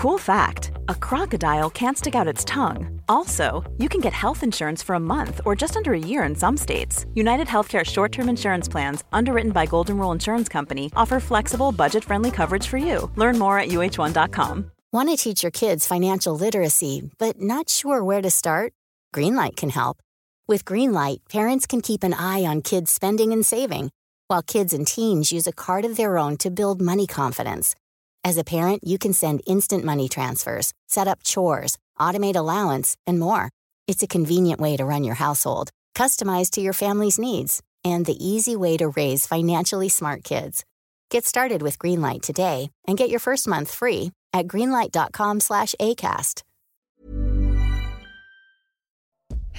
Cool fact a crocodile can't stick out its tongue. Also, you can get health insurance for a month or just under a year in some states. United Healthcare short term insurance plans, underwritten by Golden Rule Insurance Company, offer flexible, budget friendly coverage for you. Learn more at uh1.com. Want to teach your kids financial literacy, but not sure where to start? Greenlight can help. With Greenlight, parents can keep an eye on kids' spending and saving, while kids and teens use a card of their own to build money confidence. As a parent, you can send instant money transfers, set up chores, automate allowance, and more. It's a convenient way to run your household, customized to your family's needs, and the easy way to raise financially smart kids. Get started with Greenlight today and get your first month free at greenlight.com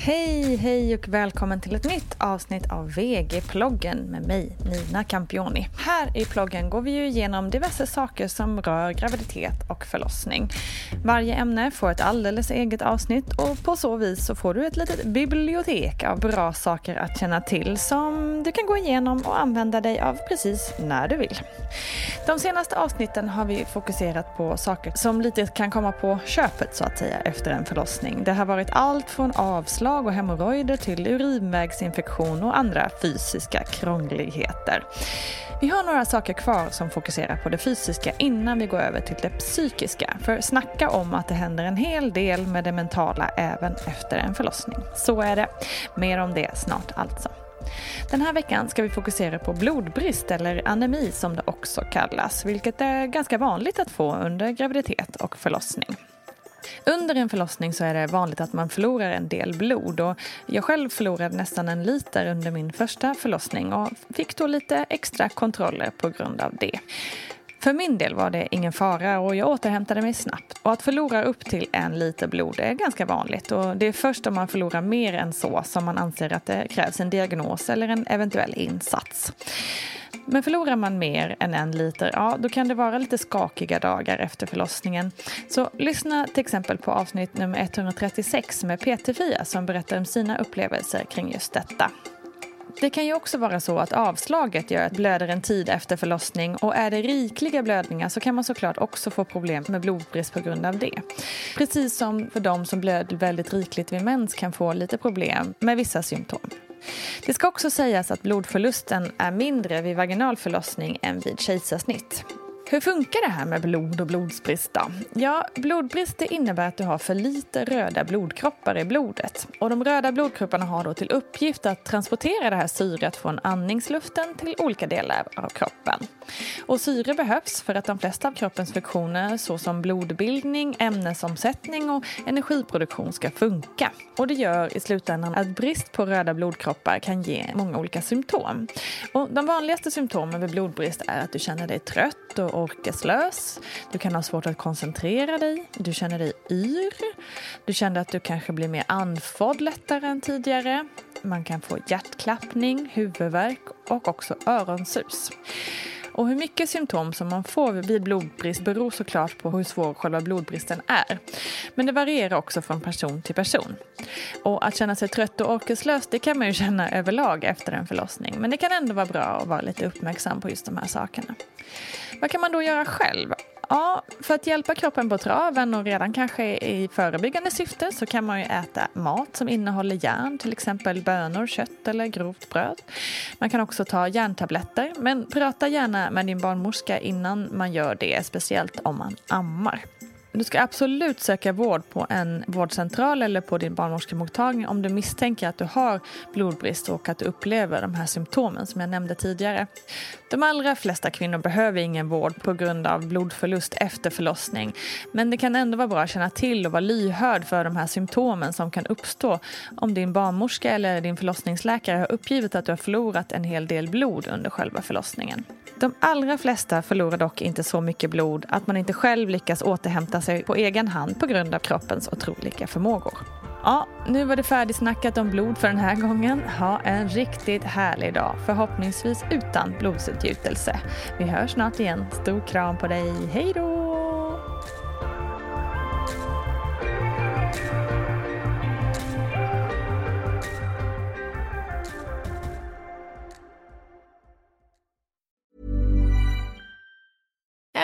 Hej, hej och välkommen till ett nytt avsnitt av VG-ploggen med mig, Nina Campioni. Här i ploggen går vi ju igenom diverse saker som rör graviditet och förlossning. Varje ämne får ett alldeles eget avsnitt och på så vis så får du ett litet bibliotek av bra saker att känna till som du kan gå igenom och använda dig av precis när du vill. De senaste avsnitten har vi fokuserat på saker som lite kan komma på köpet så att säga efter en förlossning. Det har varit allt från avslag och hemorrojder till urinvägsinfektion och andra fysiska krångligheter. Vi har några saker kvar som fokuserar på det fysiska innan vi går över till det psykiska. För snacka om att det händer en hel del med det mentala även efter en förlossning. Så är det. Mer om det snart alltså. Den här veckan ska vi fokusera på blodbrist eller anemi som det också kallas, vilket är ganska vanligt att få under graviditet och förlossning. Under en förlossning så är det vanligt att man förlorar en del blod och jag själv förlorade nästan en liter under min första förlossning och fick då lite extra kontroller på grund av det. För min del var det ingen fara och jag återhämtade mig snabbt. Och att förlora upp till en liter blod är ganska vanligt och det är först om man förlorar mer än så som man anser att det krävs en diagnos eller en eventuell insats. Men förlorar man mer än en liter, ja då kan det vara lite skakiga dagar efter förlossningen. Så lyssna till exempel på avsnitt nummer 136 med PT-Fia som berättar om sina upplevelser kring just detta. Det kan ju också vara så att avslaget gör att blöder en tid efter förlossning och är det rikliga blödningar så kan man såklart också få problem med blodbrist på grund av det. Precis som för de som blöder väldigt rikligt vid mens kan få lite problem med vissa symptom. Det ska också sägas att blodförlusten är mindre vid vaginal förlossning än vid kejsarsnitt. Hur funkar det här med blod och blodbrist då? Ja, blodbrist det innebär att du har för lite röda blodkroppar i blodet. Och de röda blodkropparna har då till uppgift att transportera det här syret från andningsluften till olika delar av kroppen. Och syre behövs för att de flesta av kroppens funktioner såsom blodbildning, ämnesomsättning och energiproduktion ska funka. Och det gör i slutändan att brist på röda blodkroppar kan ge många olika symptom. Och de vanligaste symptomen vid blodbrist är att du känner dig trött och orkeslös. Du kan ha svårt att koncentrera dig. Du känner dig yr. Du känner att du kanske blir mer andfådd lättare än tidigare. Man kan få hjärtklappning, huvudvärk och också öronsus. Och hur mycket symptom som man får vid blodbrist beror såklart på hur svår själva blodbristen är. Men det varierar också från person till person. Och att känna sig trött och orkeslös det kan man ju känna överlag efter en förlossning. Men det kan ändå vara bra att vara lite uppmärksam på just de här sakerna. Vad kan man då göra själv? Ja, för att hjälpa kroppen på traven och redan kanske i förebyggande syfte så kan man ju äta mat som innehåller järn, till exempel bönor, kött eller grovt bröd. Man kan också ta järntabletter, men prata gärna med din barnmorska innan man gör det, speciellt om man ammar. Du ska absolut söka vård på en vårdcentral eller på din barnmorskemottagning om du misstänker att du har blodbrist och att du upplever de här symptomen som jag nämnde tidigare. De allra flesta kvinnor behöver ingen vård på grund av blodförlust efter förlossning. Men det kan ändå vara bra att känna till och vara lyhörd för de här symptomen som kan uppstå om din barnmorska eller din förlossningsläkare har uppgivit att du har förlorat en hel del blod under själva förlossningen. De allra flesta förlorar dock inte så mycket blod att man inte själv lyckas återhämta sig på egen hand på grund av kroppens otroliga förmågor. Ja, nu var det färdigsnackat om blod för den här gången. Ha en riktigt härlig dag, förhoppningsvis utan blodsutgjutelse. Vi hörs snart igen. Stor kram på dig. Hej då!